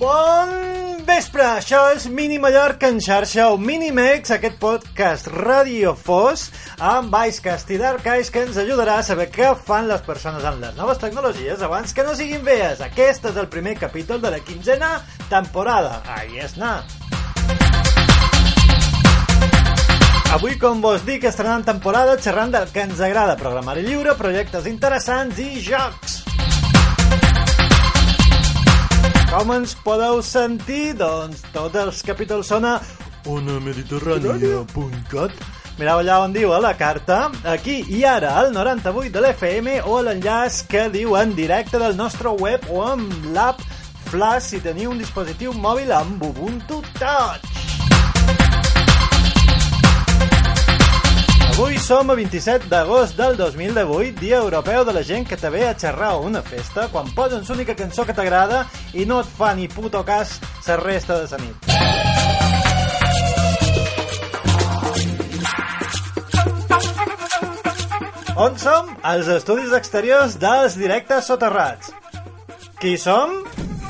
Bon vespre, això és Mini Mallorca en xarxa o Minimex, aquest podcast radiofós amb Icecast i Dark Ice que ens ajudarà a saber què fan les persones amb les noves tecnologies abans que no siguin vees. Aquest és el primer capítol de la quinzena temporada. Ahí és na. Avui, com vos dic, estrenant temporada xerrant del que ens agrada, programari lliure, projectes interessants i jocs. Com ens podeu sentir? Doncs tots els capítols són a onamediterrània.cat Mireu allà on diu a la carta, aquí i ara, al 98 de l'FM o a l'enllaç que diu en directe del nostre web o amb l'app Flash si teniu un dispositiu mòbil amb Ubuntu Touch. Avui som a 27 d'agost del 2018, dia europeu de la gent que te ve a xerrar a una festa quan posen l'única cançó que t'agrada i no et fa ni puto cas la resta de la nit. On som? Als estudis exteriors dels directes soterrats. Qui som?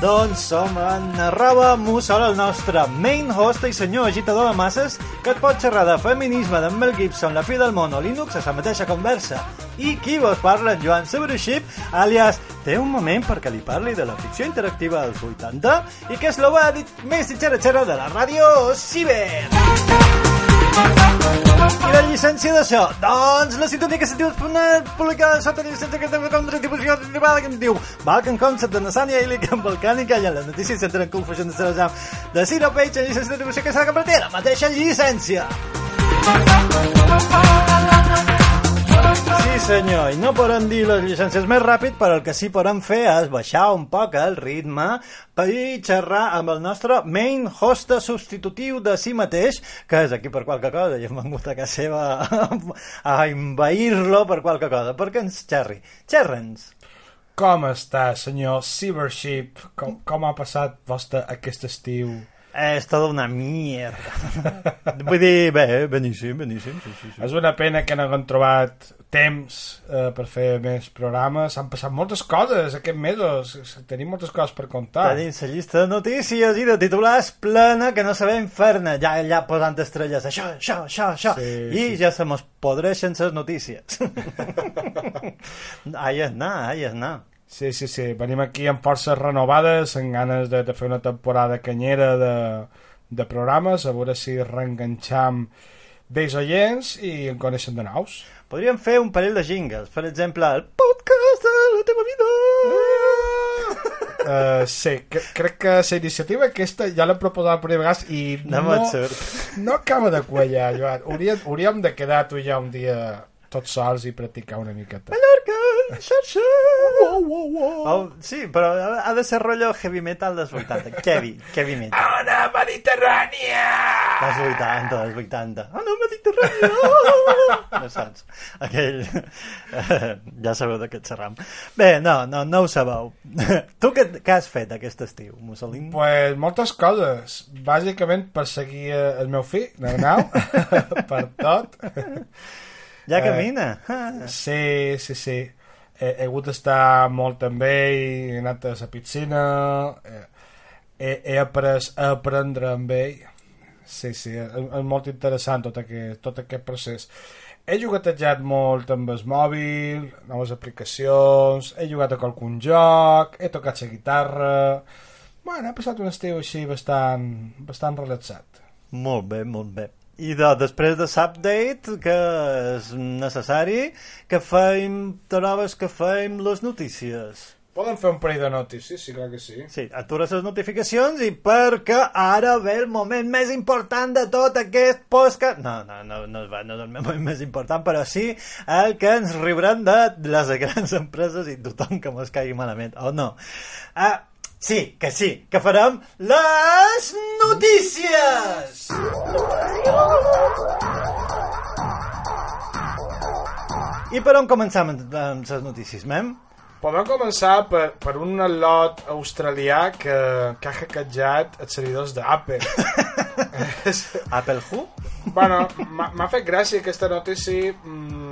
Doncs som en arroba Mussol, el nostre main host i senyor agitador de masses que et pot xerrar de feminisme d'en Mel Gibson, la fi del món o Linux a la mateixa conversa. I qui vos parla, en Joan Sobruixip, alias té un moment perquè li parli de la ficció interactiva dels 80 i que és l'obèdit més xera-xera de la ràdio Ciber. La llicència d'això? Doncs la sintonia que sentiu publicada sota la llicència que té contra difusió privada que em diu Balkan Concept de Nassania i Lican Balcànica i en les notícies s'entren en confusió de Serajam de Zero Page en llicència de difusió que s'ha de convertir la mateixa llicència. Sí senyor, i no podem dir les llicències més ràpid, però el que sí podem fer és baixar un poc el ritme per xerrar amb el nostre main host substitutiu de si mateix, que és aquí per qualque cosa, i hem vengut a casa seva a envair-lo per qualque cosa, perquè ens xerri. Xerra'ns. Com està, senyor Cybership? Com, com ha passat vostre aquest estiu? És tota una mierda. Vull dir, bé, beníssim, beníssim. Sí, sí, sí. És una pena que no haguem trobat temps eh, per fer més programes. Han passat moltes coses aquests mesos. Tenim moltes coses per contar. Tenim la llista de notícies i de titulars plena que no sabem fer-ne. Ja, ja posant estrelles. Això, això, això, això. Sí, I sí. ja se mos podreixen les notícies. ai, és anar, ai, és anar. Sí, sí, sí. Venim aquí amb forces renovades, amb ganes de, de fer una temporada canyera de, de programes, a veure si reenganxam vells oients i en coneixen de nous. Podríem fer un parell de jingles. Per exemple, el podcast de la teva vida. Uh, sí, cre crec que la iniciativa aquesta ja l'hem proposat per vegada i No no, no acaba de quallar, Joan. Hauríem, hauríem de quedar tu i jo un dia tots sols i practicar una miqueta. Mallorca, xarxa. Wow, wow, wow. Oh, sí, però ha de ser rotllo heavy metal dels 80. Heavy, heavy metal. Ona Mediterrània! Dels 80, dels 80. Ah, no, Mediterrània! No saps? Aquell... ja sabeu de què xerram. Bé, no, no, no ho sabeu. tu què, què has fet aquest estiu, Mussolini? Pues moltes coses. Bàsicament per seguir eh, el meu fill, Arnau, per tot. Ja eh, camina. Sí, sí, sí. He, he hagut d'estar molt amb ell, he anat a la piscina, eh, he, he après a aprendre amb ell. Sí, sí, és, és molt interessant tot aquest, tot aquest procés. He jugatejat molt amb el mòbil, noves aplicacions, he jugat a qualcun joc, he tocat la guitarra... Bueno, he passat un estiu així bastant, bastant relaxat. Molt bé, molt bé. I de, després de l'update, que és necessari, que feim, trobes que feim les notícies. Poden fer un parell de notícies, sí, clar que sí. Sí, atura les notificacions i perquè ara ve el moment més important de tot aquest podcast... No, no, no, no, va, no és el moment més important, però sí el que ens riurem de les grans empreses i tothom que mos caigui malament, o no. Ah, sí, que sí, que farem les notícies! I per on començam amb amb les notícies, mem? Podem començar per, per un lot australià que, que ha hackejat els servidors d'Apple. Apple Who? bueno, m'ha m'ha fet gràcia aquesta notícia. Mm,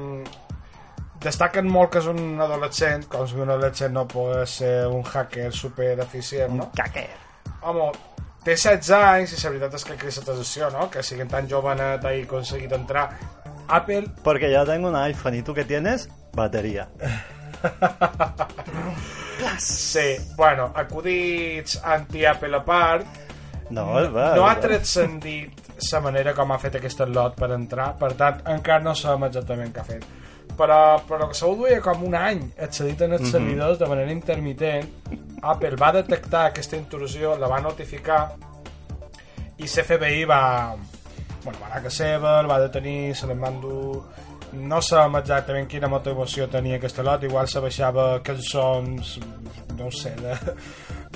destaquen molt que és un adolescent, com si un adolescent no pogués ser un hacker super eficient, no? Caquer. Home, té 16 anys i la veritat és que la atenció, no? Que siguin tan jovenet i aconseguit entrar. Apple Porque yo tengo un iPhone y tú qué tienes? Batería. Sí, bueno, acudits anti-Apple a part, No, va. no ha transcendit la manera com ha fet aquest lot per entrar, per tant, encara no sabem exactament què ha fet. Però, però que segur duia com un any accedit en els servidors de manera intermitent. Apple va detectar aquesta intrusió, la va notificar i CFBI va, bueno, va anar a casa seva, el va detenir, se l'en van dur... No sabem exactament quina motivació tenia aquest lot, igual se baixava cançons, no ho sé, de,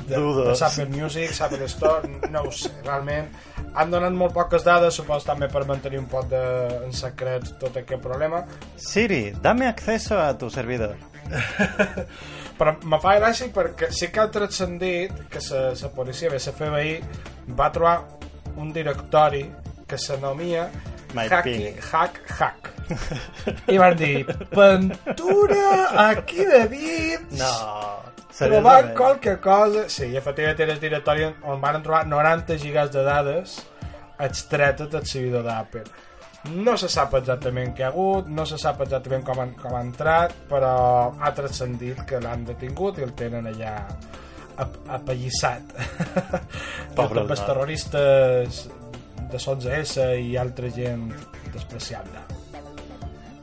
de, de. Apple Music, Apple Store, no ho sé, realment. Han donat molt poques dades, supos també per mantenir un poc de, en secret tot aquest problema, Siri, dame acceso a tu servidor. però me fa gràcia perquè sí que ha transcendit que la, policia, bé, la FBI, va trobar un directori que s'anomia Hacky. Hack, Hack. I van dir, pintura aquí de dits, No. Trobar qualque cosa... Sí, efectivament era el directori on van trobar 90 gigas de dades extretes del servidor d'Apple. No se sap exactament què ha hagut, no se sap exactament com, han, com ha entrat, però ha transcendit que l'han detingut i el tenen allà ap apallissat. Pobre els terroristes de 11S i altra gent despreciable.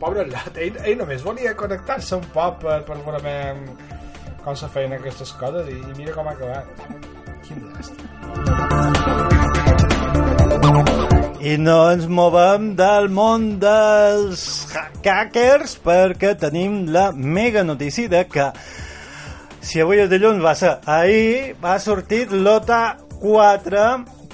Pobre Lat, ell, ell només volia connectar-se un poc per, per veure com se feien aquestes coses i, i mira com ha acabat. Quin desastre. I no ens movem del món dels hackers perquè tenim la mega notícia de que si avui és dilluns va ser ahir va sortir l'OTA 4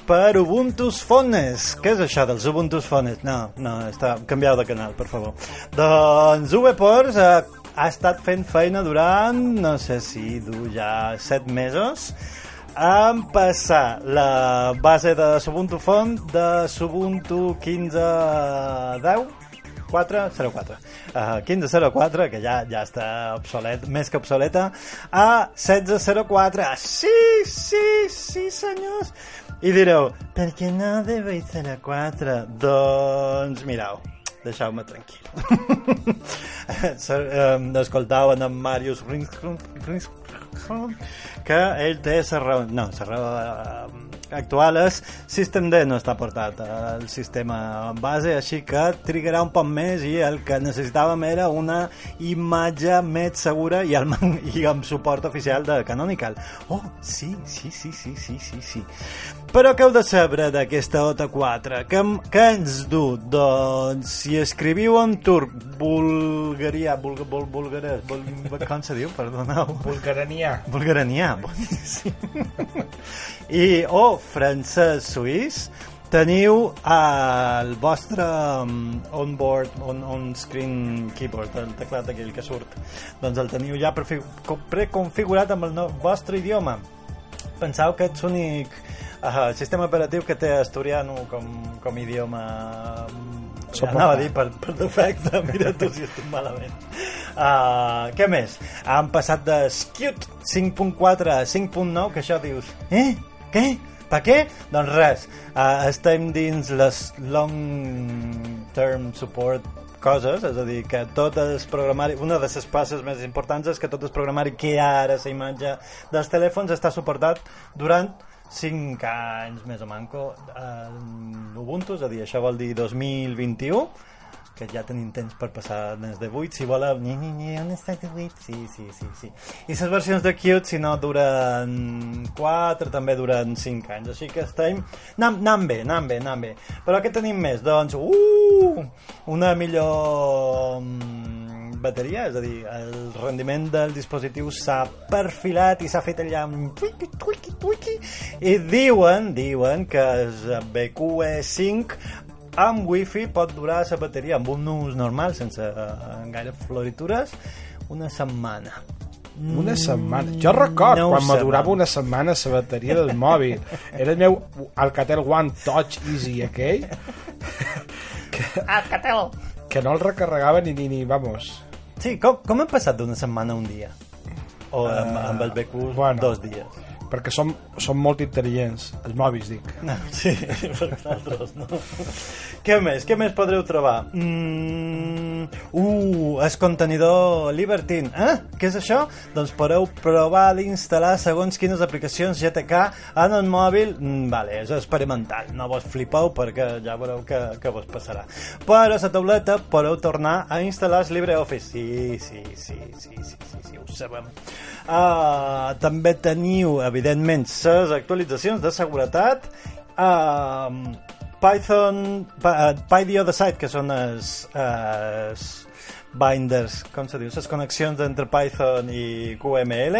per Ubuntu's Phones. Què és això dels Ubuntu's Phones? No, no, està canviau de canal, per favor. Doncs VPorts ha, ha estat fent feina durant, no sé si du ja 7 mesos, en passar la base de Ubuntu Font de Ubuntu 15.10 404 uh, 1504 que ja, ja està obsolet, més que obsoleta a 1604 sí, sí, sí senyors. I direu, per què no de 04? doncs mireu deixeu-me tranquil escoltaven en Marius Ringscrum que ell té la raó no, la raó eh, actual és System D no està portat al sistema base així que trigarà un poc més i el que necessitàvem era una imatge més segura i, el, i amb suport oficial de Canonical oh, sí, sí, sí, sí, sí, sí, sí. Però què heu de saber d'aquesta OTA 4? Què, què ens du? Doncs si escriviu en turc bulgaria, bul, bul, bulgarès, bul, com se diu? Perdoneu. Bulgaranià. Bulgaranià, boníssim. I, o oh, francès suís, teniu al vostre um, onboard, on, on screen keyboard, el teclat aquell que surt, doncs el teniu ja preconfigurat amb el no, vostre idioma. Penseu que ets l'únic uh, sistema operatiu que té asturiano com, com idioma mm, Suportat. anava a dir per, per defecte, mira tu si estic malament. Uh, què més? Han passat de Qt 5.4 a 5.9, que això dius, eh? Què? Per què? Doncs res, uh, estem dins les long term support coses, és a dir, que tot el programari, una de les passes més importants és que tot el programari que hi ha ara la imatge dels telèfons està suportat durant 5 anys més o manco eh, Ubuntu, és a dir, això vol dir 2021 que ja tenim temps per passar des de 8 si voleu, ni, ni, ni, on està de 8? Sí, sí, sí, sí. I les versions de Cute, si no, duren 4, també duren 5 anys, així que estem... Anam bé, anam bé, anam bé. Però què tenim més? Doncs, uh, una millor mm, bateria, és a dir, el rendiment del dispositiu s'ha perfilat i s'ha fet allà un tuiqui, tuiqui, tuiqui, i diuen, diuen que el BQE5 amb wifi pot durar la bateria amb un ús normal, sense uh, gaire floritures, una setmana. Una setmana. Jo record no quan me durava una setmana la bateria del mòbil. Era el meu Alcatel One Touch Easy aquell Alcatel! que no el recarregava ni, ni, ni vamos. Sí, com, com hem passat d'una setmana a un dia? O amb, amb el BQ bueno. dos dies? Perquè som, som molt intel·ligents, els mòbils, dic. Sí, per nosaltres, no. Què més? Què més podreu trobar? Mm, uh, el contenidor Libertine. Eh? Què és això? Doncs podeu provar d'instal·lar segons quines aplicacions GTK en el mòbil. Mm, vale, és experimental, no vos flipeu perquè ja veureu que, que vos passarà. Però a la tauleta podeu tornar a instal·lar el LibreOffice. Sí, sí, sí, sí, sí, sí, sí ho sabem. Uh, també teniu, evidentment, les actualitzacions de seguretat. Uh, Python, Py- uh, Py the Side, que són els, els binders, com se diu, les connexions entre Python i QML,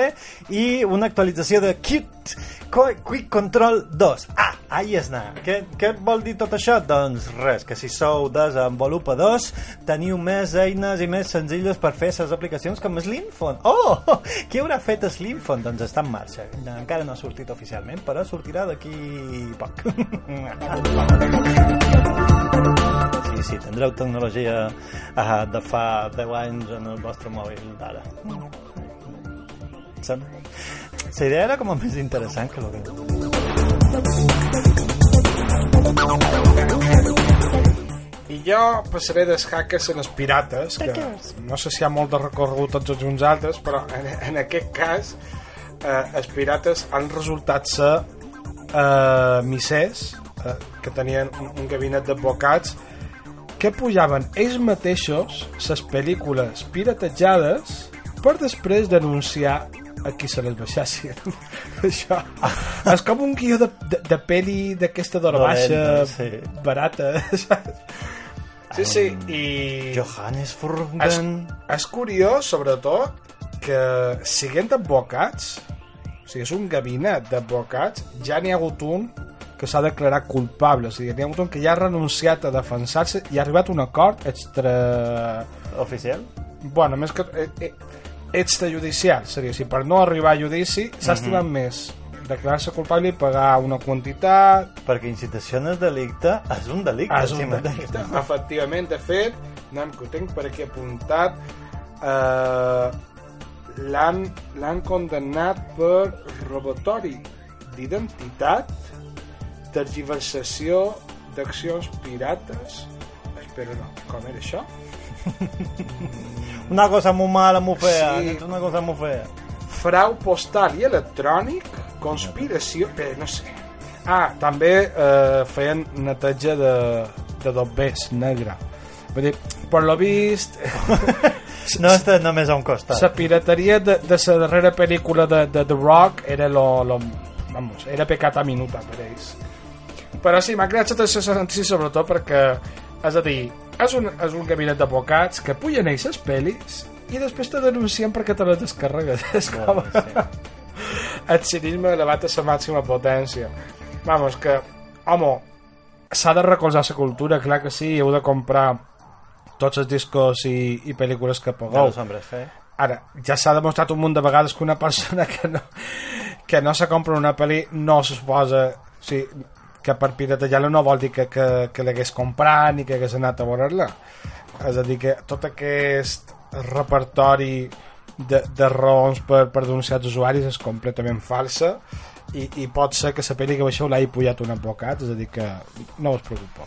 i una actualització de Qt, Quick Control 2. Ah, ahí és anar. Què, què vol dir tot això? Doncs res, que si sou desenvolupadors teniu més eines i més senzilles per fer les aplicacions com Slimphone. Oh, qui haurà fet Slimphone? Doncs està en marxa. Encara no ha sortit oficialment, però sortirà d'aquí poc. Sí, sí, tindreu tecnologia uh, de fa 10 anys en el vostre mòbil d'ara. La idea era com a més interessant que el que... I jo passaré dels hackers a les pirates, que no sé si hi ha molt de recorregut tots els uns altres, però en, en aquest cas eh, els pirates han resultat ser eh, missers eh, que tenien un, un gabinet d'advocats que pujaven ells mateixos les pel·lícules piratejades per després denunciar a qui se les baixassin. Això és com un guió de, de, de pel·li d'aquesta d'hora baixa, sí. barata, saps? Sí, sí, i... Johannes És, Furgen... és curiós, sobretot, que siguent advocats, o sigui, és un gabinet d'advocats, ja n'hi ha hagut un que s'ha declarat culpable, o sigui, un que ja ha renunciat a defensar-se i ha arribat a un acord extra... Oficial? Bueno, més que... Eh, eh, extrajudicial, seria, si per no arribar a judici s'ha estimat més declarar-se culpable i pagar una quantitat Perquè incitació en el delicte és un delicte. És un delicte. Efectivament, de fet, anem, que ho tinc per aquí apuntat, eh, l'han condemnat per robatori d'identitat, tergiversació d'accions pirates... Espera, no, com era això? Una cosa molt mala, molt fea. Sí. Una cosa molt fea. Frau postal i electrònic, conspiració... Bé, no sé. Ah, també eh, feien neteja de, de dobbers negre. Vull dir, per lo vist... No està només a un costat. La pirateria de, de la darrera pel·lícula de, de The Rock era lo, lo, vamos, era pecat a minuta per ells. Però sí, m'ha creat la sensació sobretot perquè, és a dir, és un, és un gabinet d'advocats que pugen ells les pel·lis i després te denuncien perquè te les descarregues. És com... el cinisme elevat a la màxima potència. Vamos, que, home, s'ha de recolzar la cultura, clar que sí, heu de comprar tots els discos i, i pel·lícules que De pagueu. los hombres, eh? Ara, ja s'ha demostrat un munt de vegades que una persona que no, que no se compra una pel·li no se suposa... O sigui, que per piratejar-la no vol dir que, que, que l'hagués comprat ni que hagués anat a veure-la. És a dir, que tot aquest repertori de, de raons per, per denunciar els usuaris és completament falsa i, i pot ser que la pel·li que baixeu l'hagi pujat un advocat, és a dir que no us preocupeu.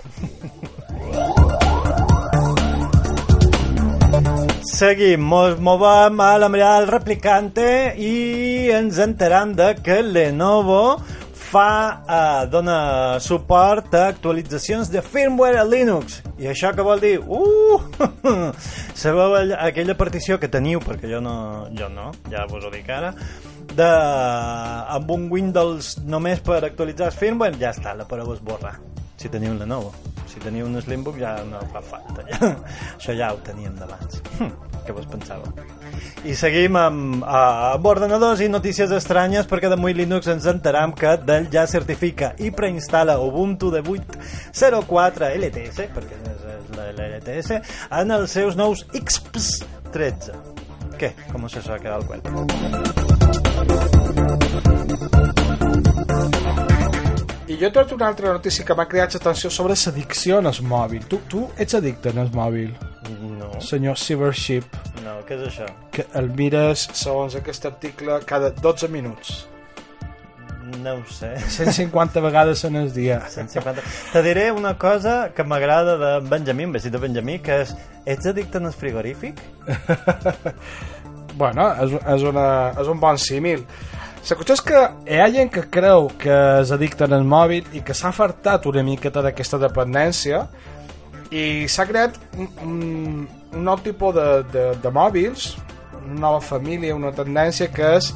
Seguim, mos movem a la mirada del replicante i ens enteram de que Lenovo fa, eh, dona suport a actualitzacions de firmware a Linux. I això què vol dir? Uh! Sabeu aquella partició que teniu, perquè jo no, jo no, ja vos ho dic ara, de, amb un Windows només per actualitzar el firmware, ja està, la podeu esborrar. Si teniu un Lenovo. Si teniu un Slimbook ja no fa falta. Ja. Això ja ho teníem d'abans. Hm, què vos pensàveu? I seguim amb, amb ordenadors i notícies estranyes perquè de Muy Linux ens enteram que Dell ja certifica i preinstal·la Ubuntu de 8.04 LTS, perquè és, és la LTS, en els seus nous XPS 13. Què? Com se s'ha quedat el web? I jo he trobat una altra notícia que m'ha creat atenció sobre l'addicció en el mòbil. Tu, tu ets addicte en el mòbil, No, senyor Cybership, no, què és això? que el mires, segons aquest article, cada 12 minuts. No ho sé. 150 vegades en el dia. 150. Te diré una cosa que m'agrada de Benjamí, un besit de Benjamí, que és, ets addicte al frigorífic? Bueno, és, és, una, és un bon símil. La qüestió és que hi ha gent que creu que és addicte al mòbil i que s'ha fartat una miqueta d'aquesta dependència i s'ha creat un, un, un nou tipus de, de, de mòbils, una nova família, una tendència que és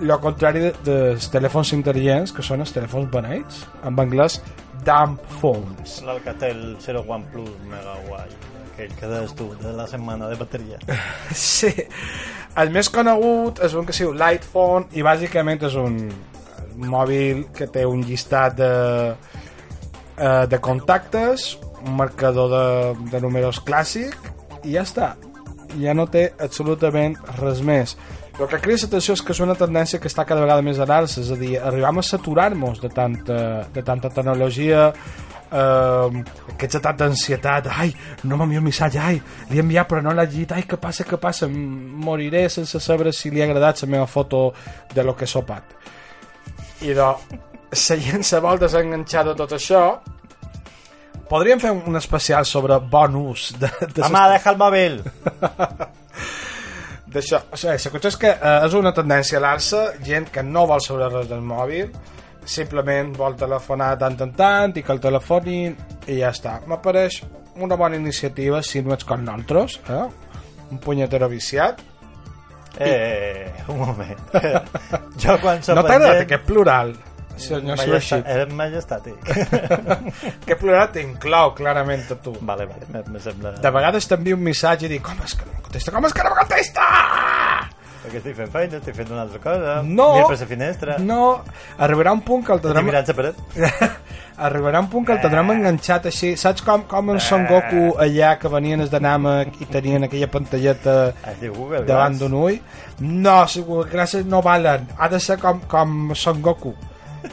el contrari de- dels telèfons intel·ligents, que són els telèfons beneits, en anglès dumb phones. L'Alcatel 01 Plus mega guai, aquell que des tu, de la setmana de bateria. Sí, el més conegut és un que es diu Lightphone i bàsicament és un mòbil que té un llistat de, eh, de contactes, un marcador de, de números clàssic i ja està. Ja no té absolutament res més. El que crida l'atenció és que és una tendència que està cada vegada més a l'alça, és a dir, arribam a saturar-nos de tanta, de tanta tecnologia, eh, que ets de tanta ansietat, ai, no m'envia un missatge, ai, li he enviat però no l'ha llegit, ai, què passa, què passa, moriré sense saber si li ha agradat la meva foto de lo que he sopat. I de, la gent se vol desenganxar de tot això, podríem fer un especial sobre bon ús de, de Home, deja el mòbil! d'això. O sigui, la qüestió és que eh, és una tendència a l'alça, gent que no vol saber res del mòbil, simplement vol telefonar tant en tant i que el telefonin i ja està. M'apareix una bona iniciativa si no ets com nosaltres, eh? un punyetero viciat. Eh, un moment. jo quan som No t'ha agradat aquest plural? Senyor Majesta- Shirashid. Era majestàtic. Aquest plural t'inclou clarament a tu. vale, vale, me, me sembla... De vegades t'envio un missatge i dic, com és que no em contesta? Com és que no em contesta? Perquè estic fent feina, estic fent una altra cosa. No. Mira per la finestra. No, arribarà un punt que el Estic tindrem... mirant la paret. Arribarà un punt que el tindrem enganxat així. Saps com, com en Son Goku allà que venien els de Namek i tenien aquella pantalleta Google davant d'un ull? No, gràcies no valen. Ha de ser com, com Son Goku.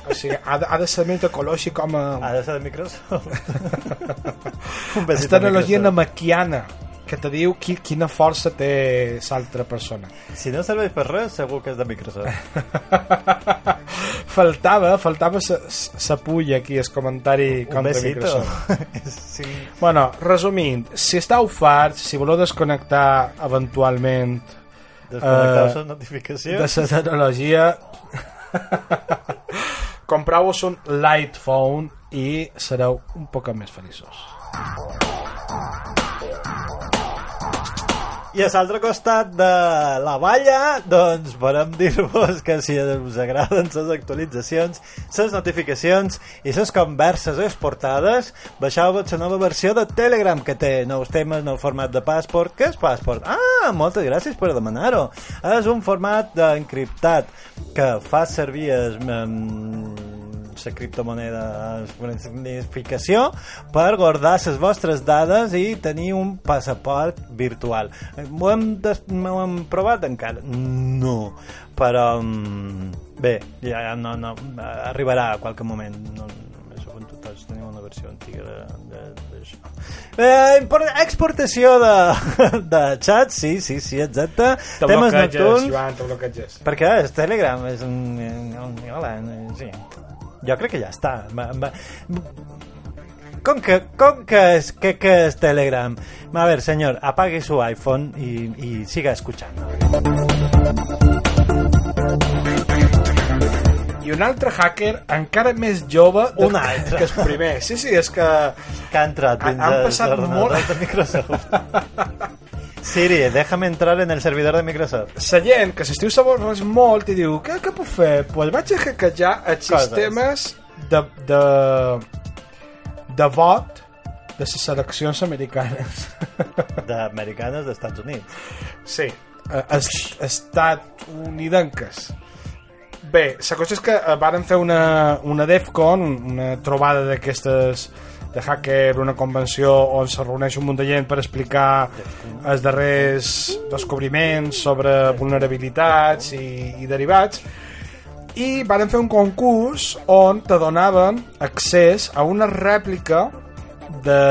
O sigui, ha de, ha de ser més així com a... Ha de ser de Microsoft. analogia Microsoft. namaquiana que te diu qui, quina força té l'altra persona. Si no serveix per res, segur que és de Microsoft. faltava, faltava sa pulla aquí, el comentari un contra besito. Microsoft. sí. Bueno, resumint, si estàu farts, si voleu desconnectar eventualment Desconnectar Eh, les notificacions. de la tecnologia, compreu-vos un light phone i sereu un poc més feliços. I a l'altre costat de la valla, doncs podem dir-vos que si us agraden les actualitzacions, les notificacions i les converses exportades, baixeu-vos la nova versió de Telegram que té nous temes en el format de Passport. Què és Passport? Ah, moltes gràcies per demanar-ho. És un format d'encriptat que fa servir es, um, la criptomoneda bonificació per guardar les vostres dades i tenir un passaport virtual. Ho hem, des, ho hem provat encara? No, però mm, bé, ja no, no, arribarà a qualque moment. No, tots, tenim una versió antiga d'això. Eh, exportació de, de xat, sí, sí, sí, exacte. Te Temes nocturns. Joan, te bloqueges. Perquè és Telegram, és un... un hola, sí. Jo crec que ja està. Va, va. Com que, com que és, que, que és Telegram? A ver, señor, apague su iPhone y, y siga escuchando. i un altre hacker encara més jove Un altre. que el primer. Sí, sí, és que... Que ha entrat dins han els passat molt- de Microsoft. Siri, déjame entrar en el servidor de Microsoft. La gent que s'estiu sabons molt i diu què, què puc fer? Doncs pues vaig a hackejar els Coses. sistemes de, de, de vot de les seleccions americanes. D'americanes d'Estats Units. Sí, eh, es, estatunidenques. Bé, la cosa és que eh, varen fer una, una DEFCON, un- una trobada d'aquestes de hacker, una convenció on se reuneix un munt de gent per explicar els darrers descobriments sobre vulnerabilitats i, i derivats i varen fer un concurs on te donaven accés a una rèplica de,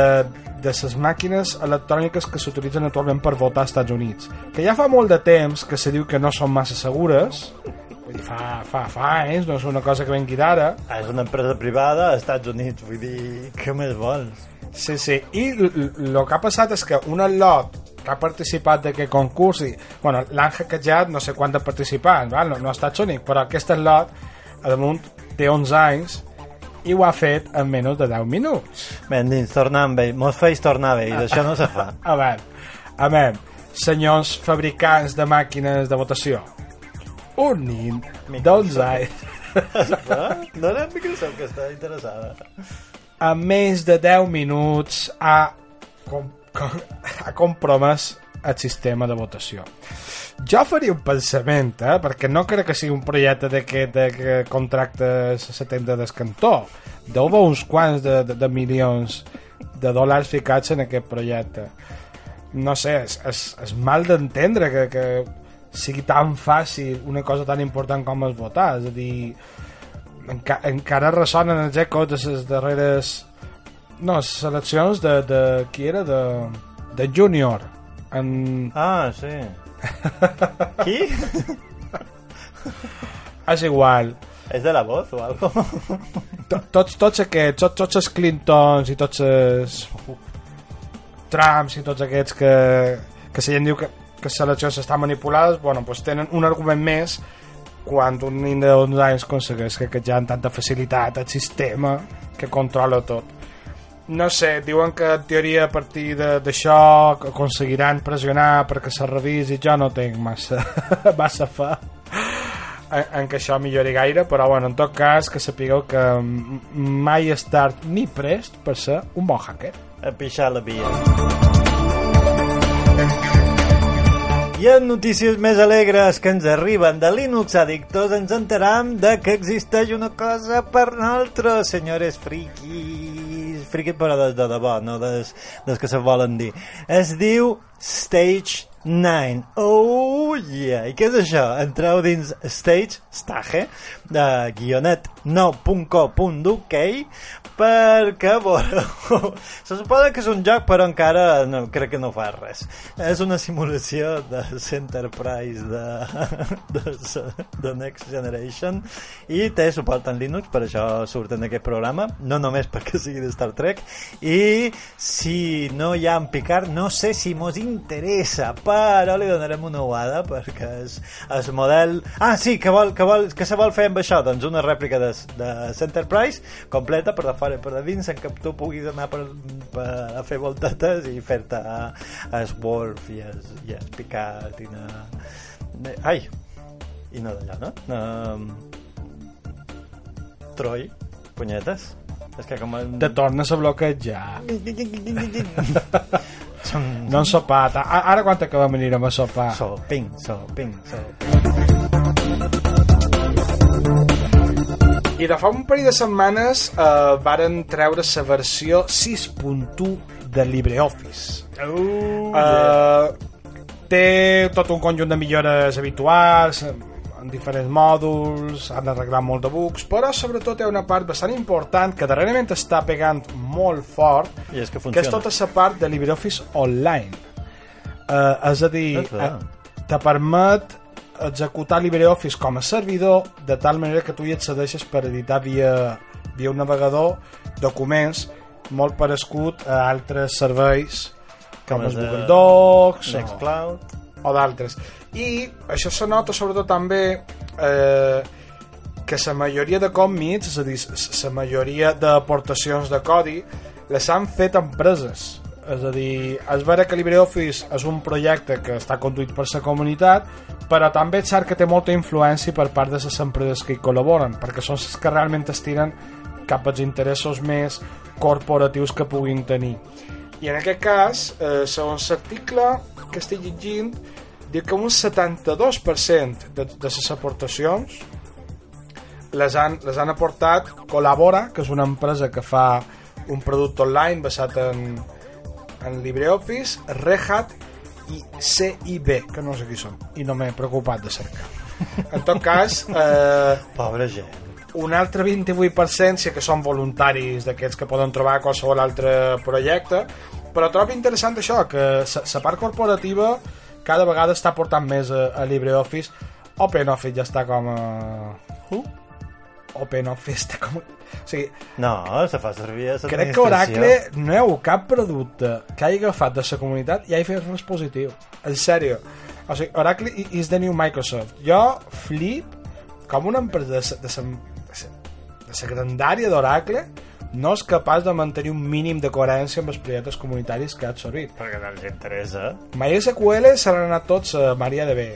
de les màquines electròniques que s'utilitzen actualment per votar als Estats Units que ja fa molt de temps que se diu que no són massa segures vull dir, fa, fa, fa anys, no és una cosa que vengui d'ara és una empresa privada als Estats Units, vull dir, què més vols? Sí, sí. I el que ha passat és que un lot que ha participat d'aquest concurs i, bueno, l'han hackejat no sé quant de participants, val? No, no ha estat únic, però aquest lot a damunt té 11 anys i ho ha fet en menys de 10 minuts. Bé, endins, tornar amb ell. Mos feis tornar amb ell, això no se fa. A veure, a veure, senyors fabricants de màquines de votació, un nin d'11 anys Ah, no era Microsoft que està interessada. en menys de 10 minuts ha, com, com, ha compromès el sistema de votació. Jo faria un pensament, eh? perquè no crec que sigui un projecte de que, de que contractes a tenda del cantó. Deu haver uns quants de, de, de milions de dòlars ficats en aquest projecte. No sé, és, és, és mal d'entendre que, que sigui tan fàcil una cosa tan important com és votar. És a dir, enca encara ressonen els ecos de les darreres no, les seleccions de, de qui era? De, de Junior en... Ah, sí. Qui? és igual És de la voz o algo? To- tots, tots aquests, tots, tots els Clintons i tots els Trumps i tots aquests que, que la gent diu que, que les seleccions estan manipulades bueno, pues tenen un argument més quan un nin de 11 anys aconsegueix que ja amb tanta facilitat el sistema que controla tot no sé, diuen que en teoria a partir d'això aconseguiran pressionar perquè se revisi jo no tinc massa, massa fe en, en que això millori gaire però bueno, en tot cas que sapigueu que mai és tard ni prest per ser un bon hacker A pixar la via. I en notícies més alegres que ens arriben de Linux Addictos ens enteram de que existeix una cosa per nosaltres, senyores friquis. Friquis però des de debò, no des, des que se volen dir. Es diu Stage 9. Oh, yeah. I què és això? Entreu dins Stage, Stage, de guionet 9.co.uk perquè, bueno, se suposa que és un joc però encara no, crec que no fa res. És una simulació de Enterprise de, de, de Next Generation i té suport en Linux, per això surt en aquest programa, no només perquè sigui de Star Trek, i si no hi ha en Picard, no sé si mos interessa, però li donarem una uada perquè és, és model... Ah, sí, que, vol, que, vol, que se vol fer amb això, doncs una rèplica de, de Enterprise completa per de fora i per de dins en què tu puguis anar per, per a fer voltetes i fer-te a, a Worf i a, i a Picard i a... Ai, i no d'allà, no? Um, Troy, punyetes. És que com... El... te tornes a bloquejar Som... no en sopat A- ara quan acabem anirem a sopar Soping, soping, soping. I de fa un parell de setmanes eh, varen treure la versió 6.1 de LibreOffice. Uh, Eh, té tot un conjunt de millores habituals, eh, en diferents mòduls, han arreglat molt de bugs, però sobretot hi ha una part bastant important que darrerament està pegant molt fort, I és que que és funciona. tota la part de LibreOffice Online. Eh, és a dir, veritat. eh, te permet executar LibreOffice com a servidor de tal manera que tu hi accedeixes per editar via, via un navegador documents molt parescut a altres serveis com, Com els de Google Docs o, Nextcloud. o d'altres i això se nota sobretot també eh, que la majoria de commits, és a dir, la majoria d'aportacions de codi, les han fet empreses. És a dir, és vera que LibreOffice és un projecte que està conduït per la comunitat, però també és cert que té molta influència per part de les empreses que hi col·laboren, perquè són les que realment estiren cap als interessos més corporatius que puguin tenir. I en aquest cas, eh, segons l'article que estic llegint, diu que un 72% de, de les aportacions les han, les han aportat Col·labora, que és una empresa que fa un producte online basat en, en LibreOffice, Red Hat i CIB, que no sé qui són, i no m'he preocupat de cercar. En tot cas, eh, Pobra gent. un altre 28% sí que són voluntaris d'aquests que poden trobar a qualsevol altre projecte, però trobo interessant això, que la part corporativa cada vegada està portant més a, a LibreOffice. OpenOffice ja està com a... Uh? OpenOffice està com... O sigui, No, se fa servir a crec que Oracle no hi ha cap producte que hagi agafat de la comunitat i hagi fet res positiu. En sèrio. O sigui, Oracle is the new Microsoft. Jo flip com una empresa de, de la grandària d'Oracle no és capaç de mantenir un mínim de coherència amb els projectes comunitaris que ha absorbit. Perquè no els interessa. MySQL se n'han anat tots a Maria de B.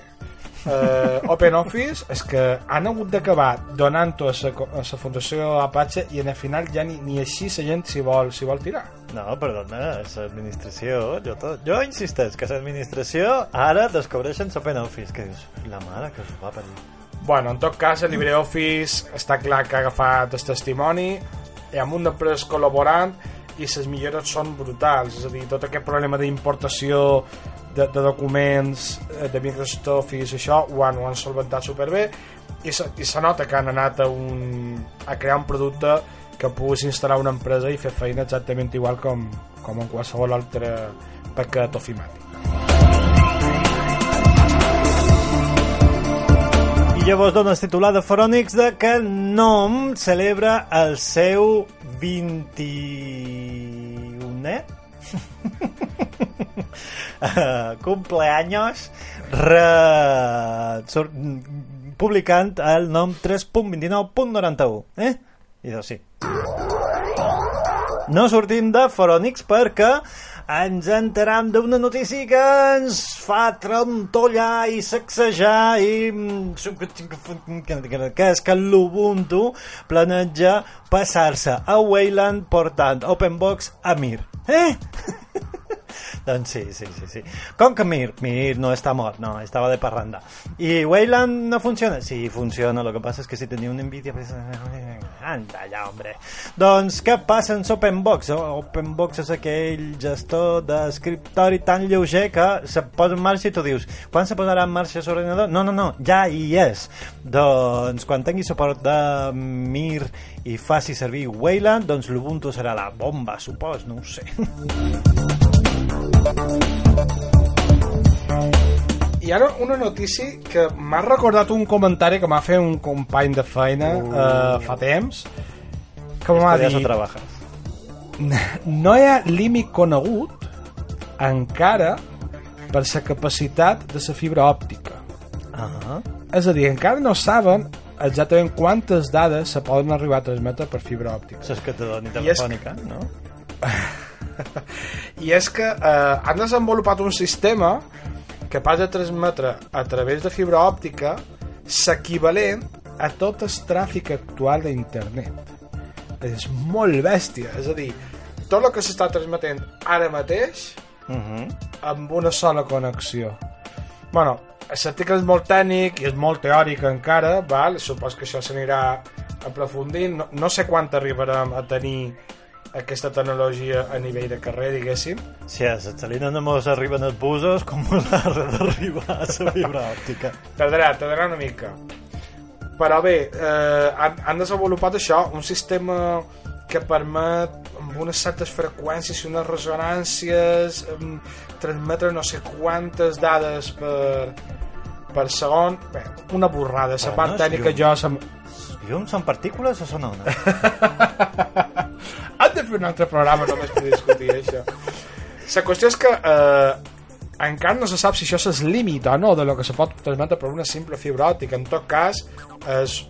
Uh, OpenOffice és que han hagut d'acabar donant-ho a la a la fundació Apache i en el final ja ni, ni així la gent s'hi vol, s'hi vol tirar No, perdona, és l'administració. Jo, tot, jo insisteix que l'administració ara descobreixen l'OpenOffice. Que dius, la mare que us va parir. Bueno, en tot cas, el LibreOffice està clar que ha agafat el testimoni, ha un d'empreses col·laborant i les millores són brutals. És a dir, tot aquest problema d'importació de, de documents eh, de Microsoft Office, això ho han, ho han solventat superbé i se, i se nota que han anat a, un, a crear un producte que puguis instal·lar una empresa i fer feina exactament igual com, com en qualsevol altre paquet ofimàtic. Llavors dones titular de Forònics de que Nom celebra el seu 21è eh, cumpleaños re... sur- publicant el nom 3.29.91 eh? i doncs sí no sortim de Forònics perquè ens enteram d'una notícia que ens fa trontollar i sacsejar i mm, que és que l'Ubuntu planeja passar-se a Wayland portant OpenBox a Mir. Eh? doncs sí, sí, sí, sí. Com que Mir? Mir no està mort, no, estava de parranda. I Wayland no funciona? Sí, funciona, lo que passa és que si tenia una Nvidia... Pues... Anda ja, hombre. Doncs què passa amb OpenBox? OpenBox és aquell gestor d'escriptori tan lleuger que se posa en marxa i tu dius quan se posarà en marxa l'ordinador? No, no, no, ja hi és. Doncs quan tingui suport de Mir i faci servir Wayland, doncs l'Ubuntu serà la bomba, supos, no ho sé. I ara una notícia que m'ha recordat un comentari que m'ha fet un company de feina uh. uh, fa temps que m'ha dit trabajas? no hi ha límit conegut encara per la capacitat de la fibra òptica Ah, és a dir, encara no saben exactament quantes dades se poden arribar a transmetre per fibra òptica és que te doni és- telefònica, no? i és que eh, han desenvolupat un sistema capaç de transmetre a través de fibra òptica s'equivalent a tot el tràfic actual d'internet és molt bèstia és a dir, tot el que s'està transmetent ara mateix Uh -huh. amb una sola connexió bueno, l'article és molt tècnic i és molt teòric encara val? supos que això s'anirà aprofundint no, no sé quan arribarem a tenir aquesta tecnologia a nivell de carrer, diguéssim Si a Salina no mos arriben els busos, com l'ha d'arribar a la fibra òptica? tardarà, tardarà una mica però bé, eh, han, han desenvolupat això, un sistema que permet amb unes certes freqüències i unes resonàncies transmetre no sé quantes dades per, per segon bé, una borrada, la part és tècnica llum. jo se'm... Llums són partícules o són ones? Han de fer un altre programa només per discutir això la qüestió és que eh, encara no se sap si això és límit o no de lo que se pot transmetre per una simple fibra òptica en tot cas és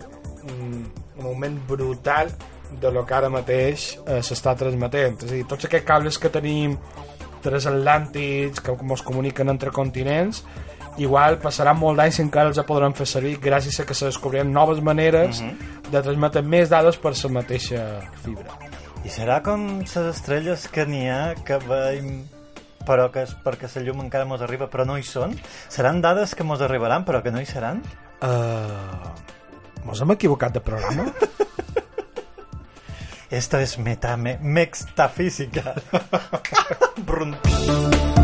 un, un augment brutal de lo que ara mateix eh, s'està transmetent. És a dir, tots aquests cables que tenim transatlàntics que ens comuniquen entre continents igual passaran molt d'anys i encara els podran fer servir gràcies a que se descobriran noves maneres uh -huh. de transmetre més dades per la mateixa fibra. I serà com les estrelles que n'hi ha que veiem però que és perquè la llum encara mos arriba però no hi són? Seran dades que mos arribaran però que no hi seran? Uh, mos hem equivocat de programa? Esto es meta, me, mextafísica.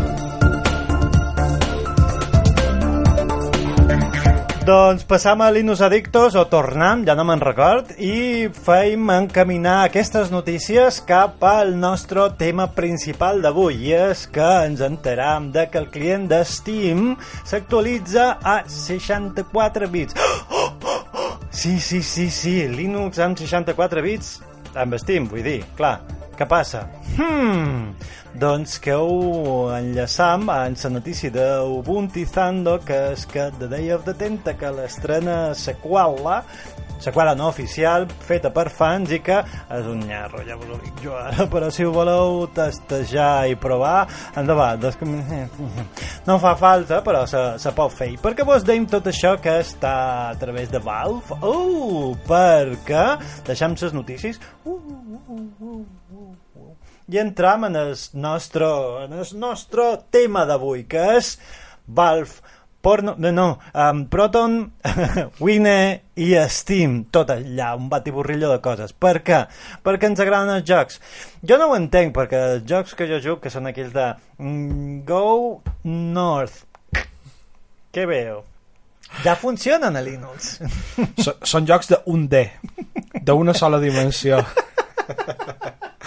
Doncs passam a l'Inus Addictos, o tornem, ja no me'n record, i feim encaminar aquestes notícies cap al nostre tema principal d'avui, i és que ens enteram de que el client de Steam s'actualitza a 64 bits. Oh, oh, oh, sí, sí, sí, sí, Linux amb 64 bits amb Steam, vull dir, clar. Què passa? Hmm, doncs que ho enllaçam en la notícia d'Ubuntu Zando, que és que The Day of the Tentacle estrena seqüela seqüela no oficial, feta per fans i que és un nyarro, ja vos ho dic jo ara, però si ho voleu testejar i provar, endavant. Doncs, no fa falta, però se, se pot fer. I per què vos deim tot això que està a través de Valve? Oh, perquè deixem les notícies uh, uh, uh, uh, uh, uh. I entram en el nostre, en el nostre tema d'avui, que és Valve Porno, no, no um, Proton, Wine i Steam, tot allà, un batiburrillo de coses. Per què? Perquè ens agraden els jocs. Jo no ho entenc, perquè els jocs que jo jugo, que són aquells de mm, Go North, què veu? Ja funcionen a Linux. Són jocs d'un D, d'una sola dimensió.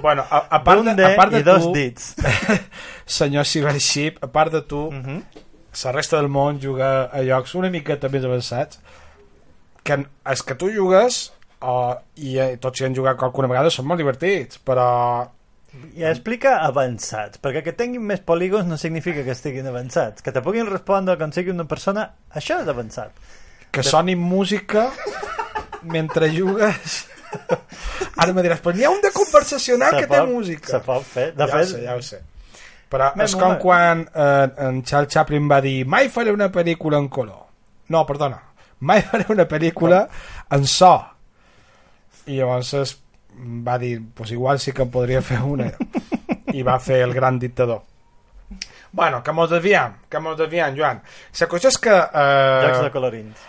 bueno, a, a part de, a part de i dos tu, dits. senyor Cybership, a part de tu, uh -huh. la resta del món juga a jocs una miqueta més avançats, que és que tu jugues uh, i eh, tots hi han jugat alguna vegada són molt divertits, però I explica avançats, perquè que tinguin més polígons no significa que estiguin avançats. Que te puguin respondre quan sigui una persona, això és avançat. que soni música mentre jugues ara me diràs, però n'hi ha un de conversacional Se que té pot- música. Se pot fer. De ja fet, ho sé, ja ho sé. Però Mem, és com quan eh, en Charles Chaplin va dir mai faré una pel·lícula en color. No, perdona, mai faré una pel·lícula en so. I llavors es- va dir pues igual sí que en podria fer una. I va fer el gran dictador. Bueno, que mos desviem que mos desviem, Joan. La cosa és que eh, jocs de colorins.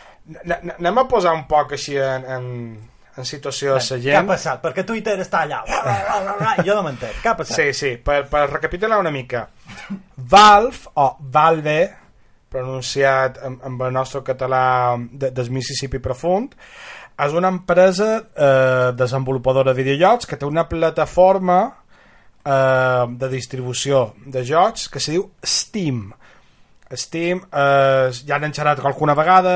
Anem a posar un poc així en, en, en situació de la Què ha passat? Perquè Twitter està allà. Jo no m'entenc. Què ha passat? Sí, sí, per, per recapitular una mica. Valve, o Valve, pronunciat en, en el nostre català de, del Mississippi profund, és una empresa eh, desenvolupadora de videojocs que té una plataforma eh, de distribució de jocs que se diu Steam. Steam, eh, ja n'hem xerrat alguna vegada,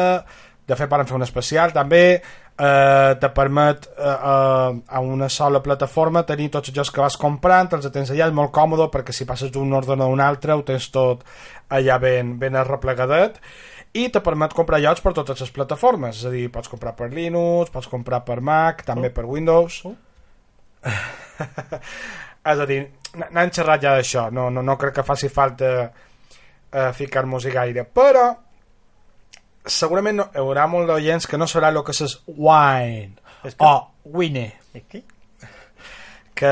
de fet van fer un especial també, eh, te permet eh, eh, a una sola plataforma tenir tots els jocs que vas comprant, els tens allà, és molt còmode perquè si passes d'un ordre a un altre ho tens tot allà ben, ben arreplegadet i te permet comprar jocs per totes les plataformes, és a dir, pots comprar per Linux, pots comprar per Mac, també per Windows. és a dir, n- n'hem xerrat ja d'això, no, no, no crec que faci falta eh, ficar-nos-hi gaire, però segurament no, hi haurà molt d'oients que no serà el que és wine És que- o wine I qui? que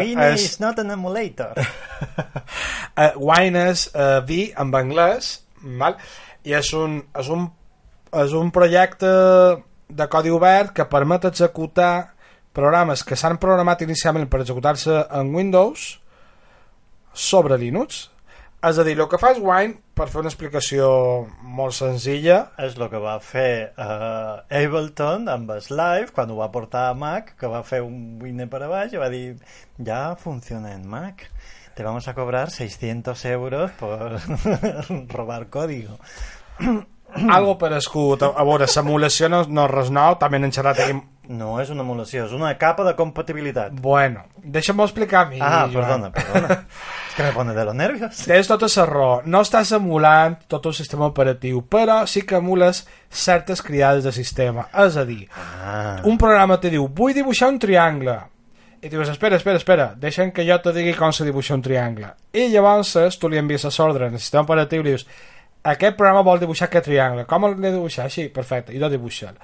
Winnie és, is not an emulator. uh, wine és uh, vi en anglès val? i és un, és, un, és un projecte de codi obert que permet executar programes que s'han programat inicialment per executar-se en Windows sobre Linux és a dir, el que fa és Wine per fer una explicació molt senzilla és el que va fer uh, Ableton amb el Live quan ho va portar a Mac, que va fer un winner per a baix i va dir, ja funciona en Mac. Te vamos a cobrar 600 euros por robar código. algo per escut a veure, l'emulació no, no és res nou també n'hem xerrat aquí No és una emulació, és una capa de compatibilitat. bueno, deixa'm explicar a mi Ah, Joan. perdona, perdona. que me pone de los nervios. Tens tota la raó. No estàs emulant tot el sistema operatiu, però sí que emules certes criades de sistema. És a dir, Ah. un programa te diu, vull dibuixar un triangle. I dius, espera, espera, espera, deixa'm que jo te digui com se dibuixa un triangle. I llavors tu li envies l'ordre en el sistema operatiu i dius, aquest programa vol dibuixar aquest triangle. Com l'he de dibuixar? Així, perfecte, i lo dibuixen.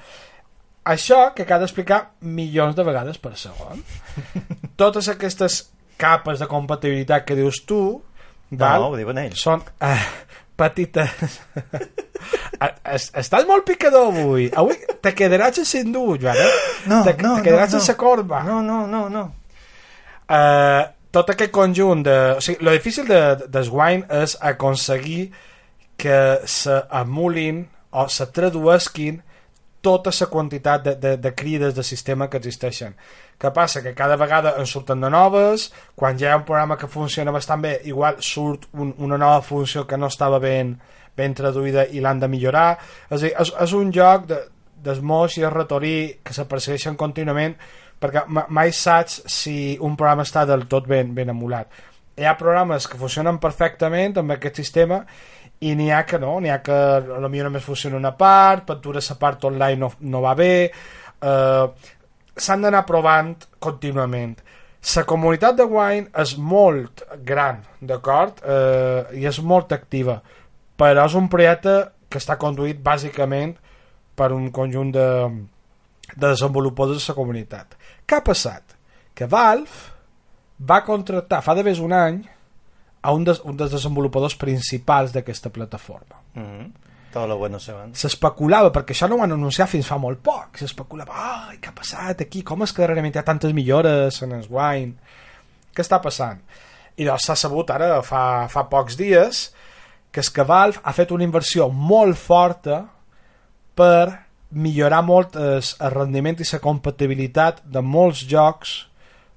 Això que cal d'explicar milions de vegades per segon. Totes aquestes capes de compatibilitat que dius tu, val? No, ho diuen ells. són eh, petites Es- estàs molt picador avui avui te quedaràs sense dur Joan eh? No, te, no, te quedaràs no, no. corba No, no, no, no. eh, tot aquest conjunt de... O sigui, lo difícil de, de Swine és aconseguir que s'emulin o se traduesquin tota la quantitat de, de, de crides de sistema que existeixen. Què passa? Que cada vegada en surten de noves, quan ja hi ha un programa que funciona bastant bé, igual surt un, una nova funció que no estava ben, ben traduïda i l'han de millorar. És, a dir, és, és un joc de, d'esmoix i retorí que se persegueixen contínuament perquè ma- mai saps si un programa està del tot ben, ben emulat. Hi ha programes que funcionen perfectament amb aquest sistema i n'hi ha que no, n'hi ha que potser només funciona una part, Pintura la part online no, no va bé, eh, s'han d'anar provant contínuament. La comunitat de Wine és molt gran, d'acord? Eh, I és molt activa, però és un projecte que està conduït bàsicament per un conjunt de, de desenvolupadors de la comunitat. Què ha passat? Que Valve va contractar fa de més un any a un, des, un dels desenvolupadors principals d'aquesta plataforma. Mm -hmm. Lo bueno se van. S'especulava, perquè això no ho han anunciat fins fa molt poc, s'especulava, ai, què ha passat aquí? Com és que realment hi ha tantes millores en el wine? Què està passant? I doncs s'ha sabut ara, fa, fa pocs dies, que és que Valve ha fet una inversió molt forta per millorar molt el, rendiment i la compatibilitat de molts jocs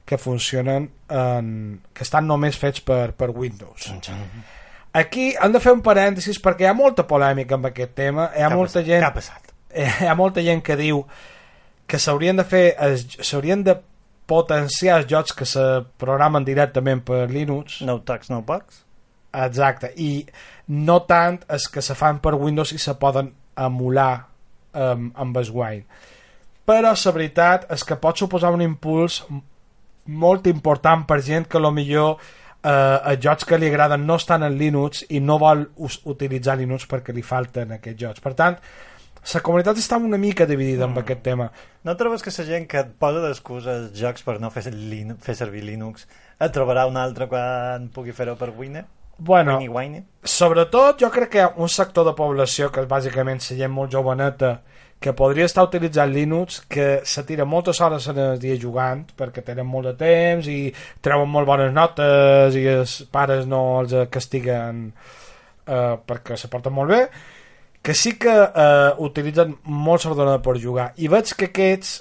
que funcionen en, que estan només fets per, per Windows. Aquí hem de fer un parèntesis perquè hi ha molta polèmica amb aquest tema. Hi ha molta passat? gent Què ha passat? hi ha molta gent que diu que s'haurien de fer s'haurien de potenciar els jocs que se programen directament per Linux No tax, no bugs? exacte, i no tant els que se fan per Windows i se poden emular um, amb el Wine però la veritat és que pot suposar un impuls molt important per gent que lo millor eh, els jocs que li agraden no estan en Linux i no vol utilitzar Linux perquè li falten aquests jocs per tant la comunitat està una mica dividida amb aquest tema No trobes que la gent que et posa d'excusa els jocs per no fer, Lin fer servir Linux et trobarà un altre quan pugui fer-ho per Wine? bueno, Wine, Wine? sobretot jo crec que un sector de població que és bàsicament la gent molt joveneta que podria estar utilitzant Linux que se tira moltes hores el dia jugant perquè tenen molt de temps i treuen molt bones notes i els pares no els castiguen eh, perquè se porten molt bé que sí que eh, utilitzen molt l'ordenador per jugar. I veig que aquests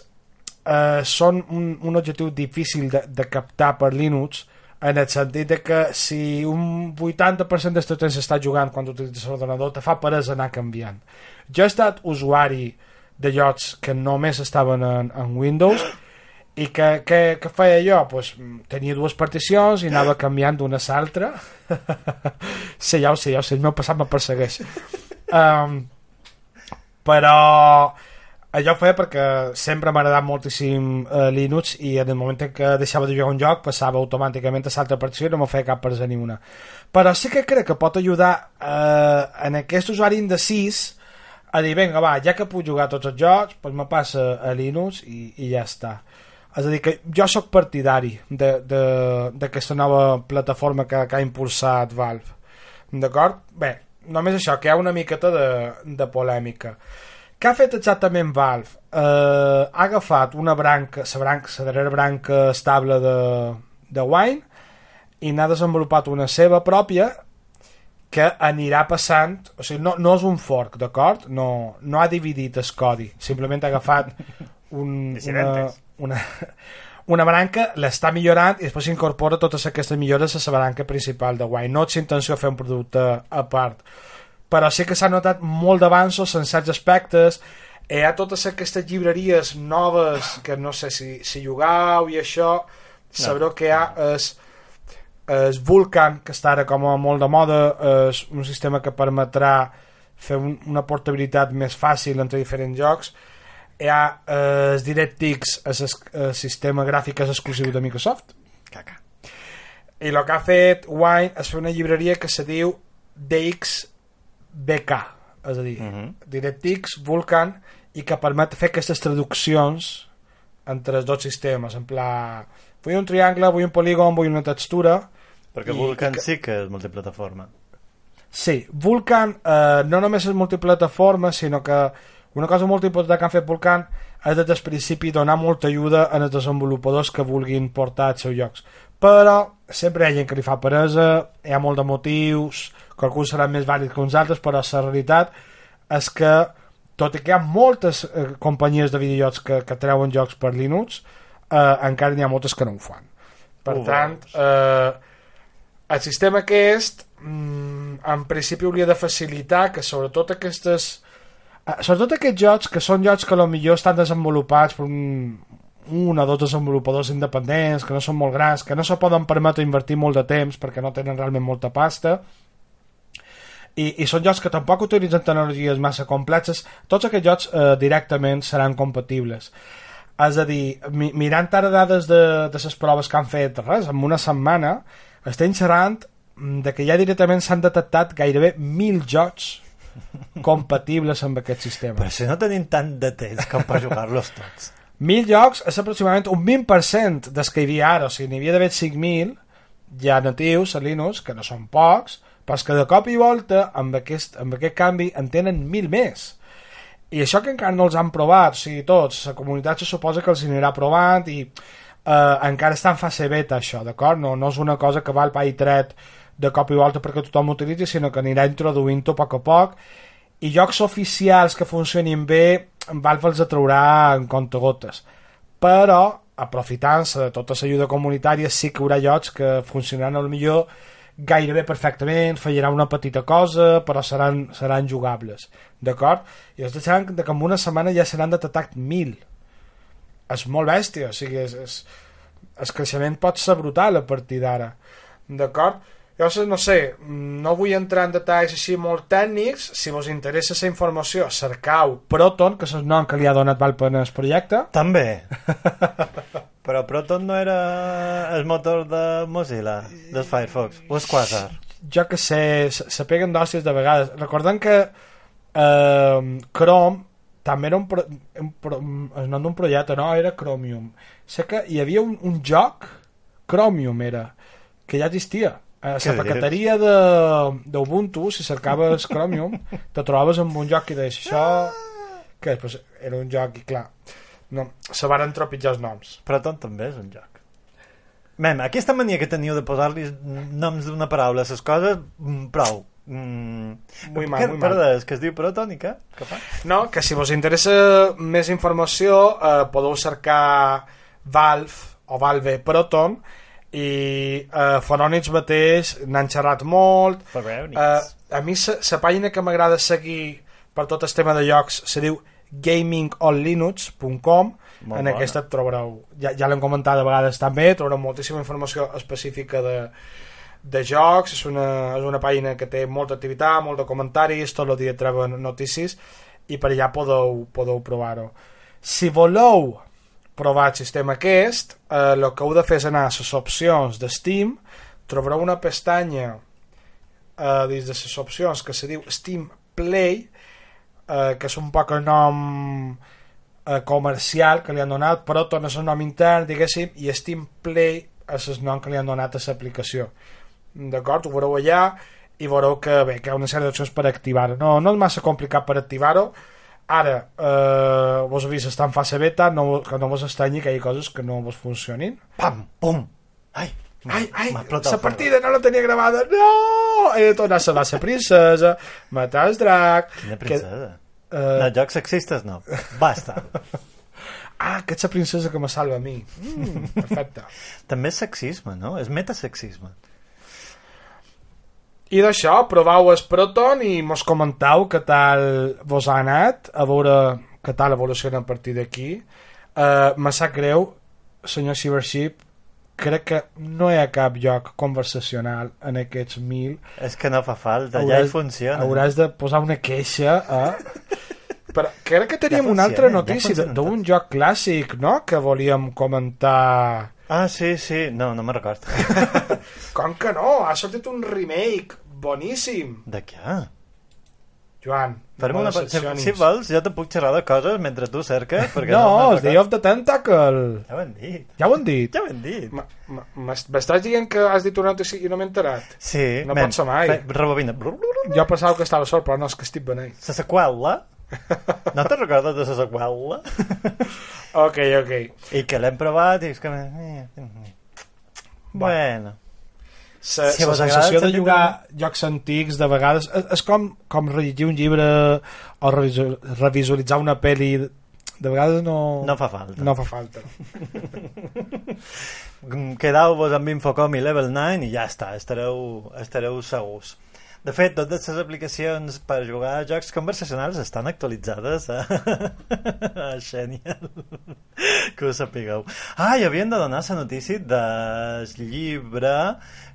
eh, són un, un objectiu difícil de, de captar per Linux en el sentit de que si un 80% del teu temps està jugant quan utilitzes l'ordenador te fa peresa anar canviant. Jo he estat usuari de llocs que només estaven en, en Windows i que, que, que feia jo? Pues, tenia dues particions i anava canviant d'una a l'altra sí, ja ho sé, ja ho sé, el meu passat me persegueix. Um, però allò ho feia perquè sempre m'ha agradat moltíssim eh, Linux i en el moment en què deixava de jugar un joc passava automàticament a l'altra partició i no me feia cap persa ni una però sí que crec que pot ajudar eh, en aquest usuari indecís a dir, vinga, va, ja que puc jugar tots els jocs, doncs me passa a Linux i, i ja està. És a dir, que jo sóc partidari d'aquesta nova plataforma que, que ha impulsat Valve. D'acord? Bé, només això, que hi ha una miqueta de, de polèmica. Què ha fet exactament Valve? Eh, ha agafat una branca, la branca, la darrera branca estable de, de Wine i n'ha desenvolupat una seva pròpia que anirà passant, o sigui, no, no és un fork, d'acord? No, no ha dividit el codi, simplement ha agafat un, una, una, una branca, l'està millorant i després incorpora totes aquestes millores a la branca principal de Wine. No és intenció fer un producte a part, però sí que s'ha notat molt d'avanços en certs aspectes, hi ha totes aquestes llibreries noves que no sé si, si jugueu i això, sabreu que hi ha és és Vulkan, que està ara com a molt de moda, és un sistema que permetrà fer un, una portabilitat més fàcil entre diferents jocs. Hi ha eh, DirectX, és el, el sistema gràfic és exclusiu de Microsoft. Caca. I el que ha fet Wine és fer una llibreria que se diu DXBK, és a dir, uh -huh. DirectX, Vulkan, i que permet fer aquestes traduccions entre els dos sistemes, en pla vull un triangle, vull un polígon, vull una textura perquè I, Vulkan que... sí que és multiplataforma. Sí, Vulkan eh, no només és multiplataforma sinó que una cosa molt important que han fet Vulkan és des del principi donar molta ajuda als desenvolupadors que vulguin portar els seus jocs però sempre hi ha gent que li fa peresa hi ha molt de motius que alguns seran més vàlids que uns altres però la realitat és que tot i que hi ha moltes eh, companyies de videojocs que, que treuen jocs per Linux eh, encara n'hi ha moltes que no ho fan. Per Ho tant eh, el sistema aquest mm, en principi hauria de facilitar que sobretot aquestes eh, sobretot aquests jocs que són jocs que millor estan desenvolupats per un, un o dos desenvolupadors independents que no són molt grans, que no se poden permetre invertir molt de temps perquè no tenen realment molta pasta i, i són jocs que tampoc utilitzen tecnologies massa complexes, tots aquests jocs eh, directament seran compatibles. És a dir, mi, mirant ara dades de, de les proves que han fet, res, en una setmana, estem xerrant de que ja directament s'han detectat gairebé mil jocs compatibles amb aquest sistema. però si no tenim tant de temps com per jugar-los tots Mil jocs és aproximadament un 20% dels que hi havia ara, o sigui, n'hi havia d'haver 5.000 ja natius a Linux, que no són pocs, però que de cop i volta, amb aquest, amb aquest canvi, en tenen 1.000 més. I això que encara no els han provat, o sigui, tots, la comunitat se suposa que els anirà provant i eh, encara està en fase beta això, d'acord? No, no és una cosa que va al pa i tret de cop i volta perquè tothom ho utilitzi, sinó que anirà introduint-ho a poc a poc i jocs oficials que funcionin bé Valve els atraurà en comptagotes però aprofitant-se de tota l'ajuda comunitària sí que hi haurà jocs que funcionaran al millor gairebé perfectament, fallarà una petita cosa, però seran, seran jugables. D'acord? I els deixaran que en una setmana ja seran detectat mil. És molt bèstia, o sigui, és, és, el creixement pot ser brutal a partir d'ara. D'acord? Llavors, no sé, no vull entrar en detalls així molt tècnics, si vos interessa la informació, cercau Proton, que és el nom que li ha donat Valpen al projecte. també però Proton no era el motor de Mozilla del Firefox o és Quasar Jo que sé, se, se peguen d'òcies de vegades. Recordem que eh, Chrome també era un, pro, un, pro, el nom d'un projecte, no? Era Chromium. Sé que hi havia un, un joc, Chromium era, que ja existia. A la paqueteria d'Ubuntu, si cercaves Chromium, te trobaves amb un joc i deies això... Que pues, era un joc i clar, no, se van entropitjar els noms. Proton també és un joc Mem, aquesta mania que teniu de posar-li noms d'una paraula a les coses, mm, prou. Mm. Muy mal, Què- muy mal. Perdó, és que es diu Proton i què? Què fa? No, que si vos interessa més informació eh, podeu cercar Valve o Valve Proton i eh, Fonònits mateix n'han xerrat molt eh, a mi la pàgina que m'agrada seguir per tot el tema de jocs se diu gamingonlinux.com en bona. aquesta et trobareu ja, ja l'hem comentat a vegades també trobareu moltíssima informació específica de, de jocs, és una, és una pàgina que té molta activitat, molt de comentaris, tot el dia treuen notícies i per allà podeu, podeu provar-ho. Si voleu provar el sistema aquest, eh, el que heu de fer és anar a les opcions de Steam, trobareu una pestanya eh, dins de les opcions que se diu Steam Play, eh, que és un poc el nom eh, comercial que li han donat, Proton és el nom intern, diguéssim, i Steam Play és el nom que li han donat a l'aplicació d'acord, ho veureu allà i veureu que bé, que hi ha una sèrie d'opcions per activar-ho no, no és massa complicat per activar-ho ara, eh, vos vist està en fase beta, no, que no vos estranyi que hi ha coses que no vos funcionin Pam, pum. Ai, ai, ai, la partida no la tenia gravada no, he de tornar a la princesa matar el drac Quina que, princesa. eh, No, jocs sexistes no. Basta. ah, que ets la princesa que me salva a mi mm, perfecte També és sexisme, no? És metasexisme. I d'això, provau el Proton i mos comentau què tal vos ha anat, a veure què tal evoluciona a partir d'aquí. Uh, me sap greu, senyor Cybership, crec que no hi ha cap lloc conversacional en aquests mil. És que no fa falta, ja hi funciona. Hauràs de posar una queixa a... Però crec que teníem Ja una altra funciona, ja notícia funciona d'un joc clàssic, no?, que volíem comentar... Ah, sí, sí, no, no me'n record. Com que no? Ha sortit un remake boníssim. De què? Joan, Farem no una... Si, decepcionis. si vols, jo te puc xerrar de coses mentre tu cerques, perquè No, me'n es. Day of the Tentacle. Ja ho hem dit. Ja ho han dit. Ja ho hem dit. M'estàs dient que has dit una notícia i no m'he enterat? Sí, No men, pot ser mai. fe- Rebobina. Jo pensava que estava sort, però no, és que estic beneit. La seqüela? No te'n recordes de la seqüela? Ok, ok. I que l'hem provat i és que... Bueno. La, Si la sensació de jugar jocs antics de vegades és, és com, com rellegir un llibre o revisu- revisualitzar una pel·li de vegades no, No fa falta. no fa falta Quedau-vos amb Infocom i Level 9 i ja està, estareu, estareu segurs. De fet, totes les aplicacions per jugar a jocs conversacionals estan actualitzades a, a Xenial. Que ho sapigueu. Ah, i havien de donar la notícia del llibre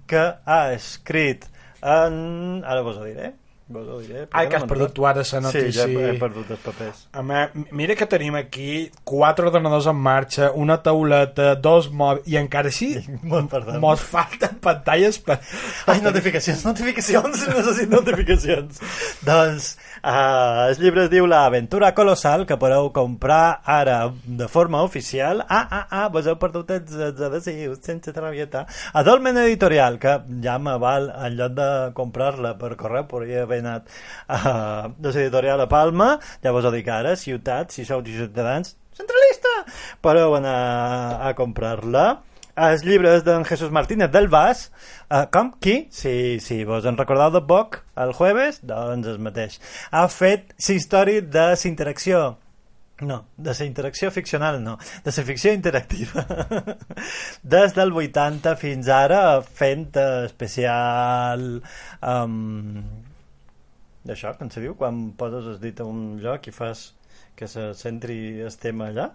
que ha escrit en... Ara vos ho diré. Vos ho diré. Ai, que has perdut tu ara la recordo. notícia Sí, ja he, he perdut els papers. Mi, mira que tenim aquí quatre ordenadors en marxa, una tauleta, dos mòbils, i encara així mos falten pantalles per... Ai, notificacions, notificacions, necessito notificacions. doncs, uh, el llibre es diu La aventura colossal, que podeu comprar ara de forma oficial. Ah, ah, ah, vos heu perdut els, els adhesius, sense travieta. A Dolmen Editorial, que ja me val, en lloc de comprar-la per correu, podria haver anat uh, l'editorial a Palma, ja vos ho dic ara, ciutat, si sou ciutadans, centralista, podeu anar a comprar-la els llibres d'en Jesús Martínez del Vaz uh, com? Qui? Si, si vos en recordeu de poc el jueves, doncs el mateix. Ha fet la història de la interacció no, de la interacció ficcional no, de la ficció interactiva. Des del 80 fins ara fent eh, especial um, d'això, com se diu quan poses el dit a un lloc i fas que se centri el tema allà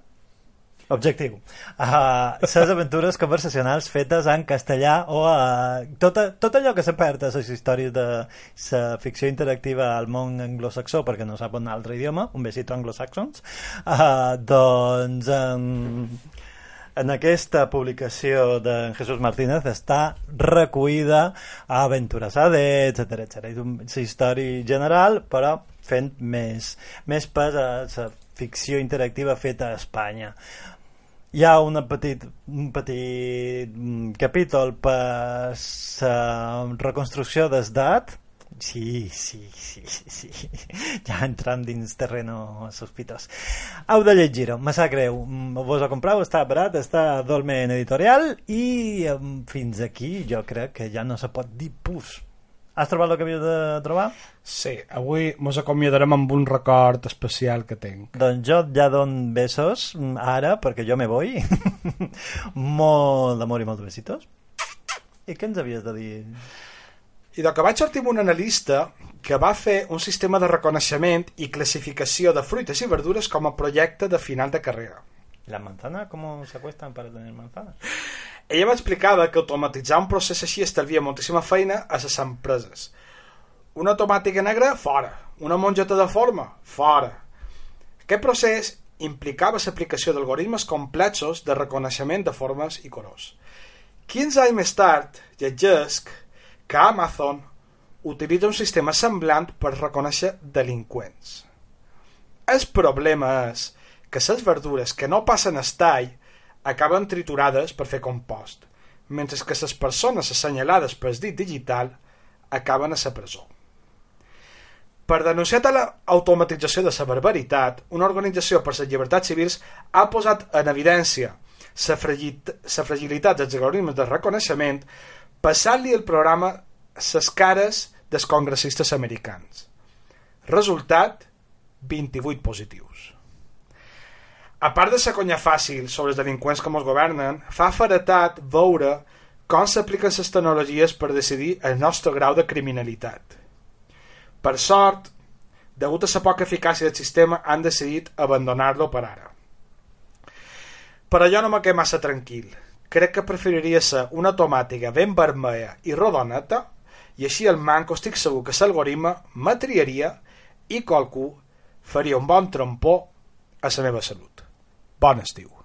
Objectiu. Uh, les aventures conversacionals fetes en castellà o a... Tot, tot allò que se perd a les històries de la ficció interactiva al món anglosaxó perquè no sap un altre idioma, un besito anglosaxons, uh, doncs um, en aquesta publicació de Jesús Martínez està recollida a Aventures AD, etc etc. La història general, però fent més, més pes a la ficció interactiva feta a Espanya hi ha una petit, un petit mm, capítol per la reconstrucció d'esdat Sí, sí, sí, sí. Ja entram dins terreno sospitós. Heu de llegir-ho, sap greu. Mm, Vos ho compreu, està barat, està Dolmen Editorial i fins aquí jo crec que ja no se pot dir pus. Has trobat el que havies de trobar? Sí, avui mos acomiadarem amb un record especial que tenc. Doncs jo ja don besos ara, perquè jo me voy. molt d'amor i molts besitos. I què ens havies de dir? I del que vaig sortir amb un analista que va fer un sistema de reconeixement i classificació de fruites i verdures com a projecte de final de carrera. ¿Las manzanas cómo se acuestan para tener manzanas? Ella m'explicava que automatitzar un procés així estalvia moltíssima feina a les empreses. Una tomàtica negra, fora. Una mongeta de forma, fora. Aquest procés implicava l'aplicació d'algoritmes complexos de reconeixement de formes i colors. 15 anys més tard, llegesc que Amazon utilitza un sistema semblant per reconèixer delinqüents. El problema és que les verdures que no passen estall acaben triturades per fer compost, mentre que les persones assenyalades pel dit digital acaben a la presó. Per denunciar l'automatització de la barbaritat, una organització per les llibertats civils ha posat en evidència la fragilitat dels algoritmes de reconeixement passant-li el programa les cares dels congressistes americans. Resultat, 28 positius. A part de la conya fàcil sobre els delinqüents que ens governen, fa feretat veure com s'apliquen les tecnologies per decidir el nostre grau de criminalitat. Per sort, degut a la poca eficàcia del sistema, han decidit abandonar-lo per ara. Però jo no me quedo massa tranquil. crec que preferiria ser una tomàtica ben vermella i rodoneta i així el manco estic segur que l'algoritme m'atriaria i qualcú faria un bon trompó a la meva salut. Bon estiu.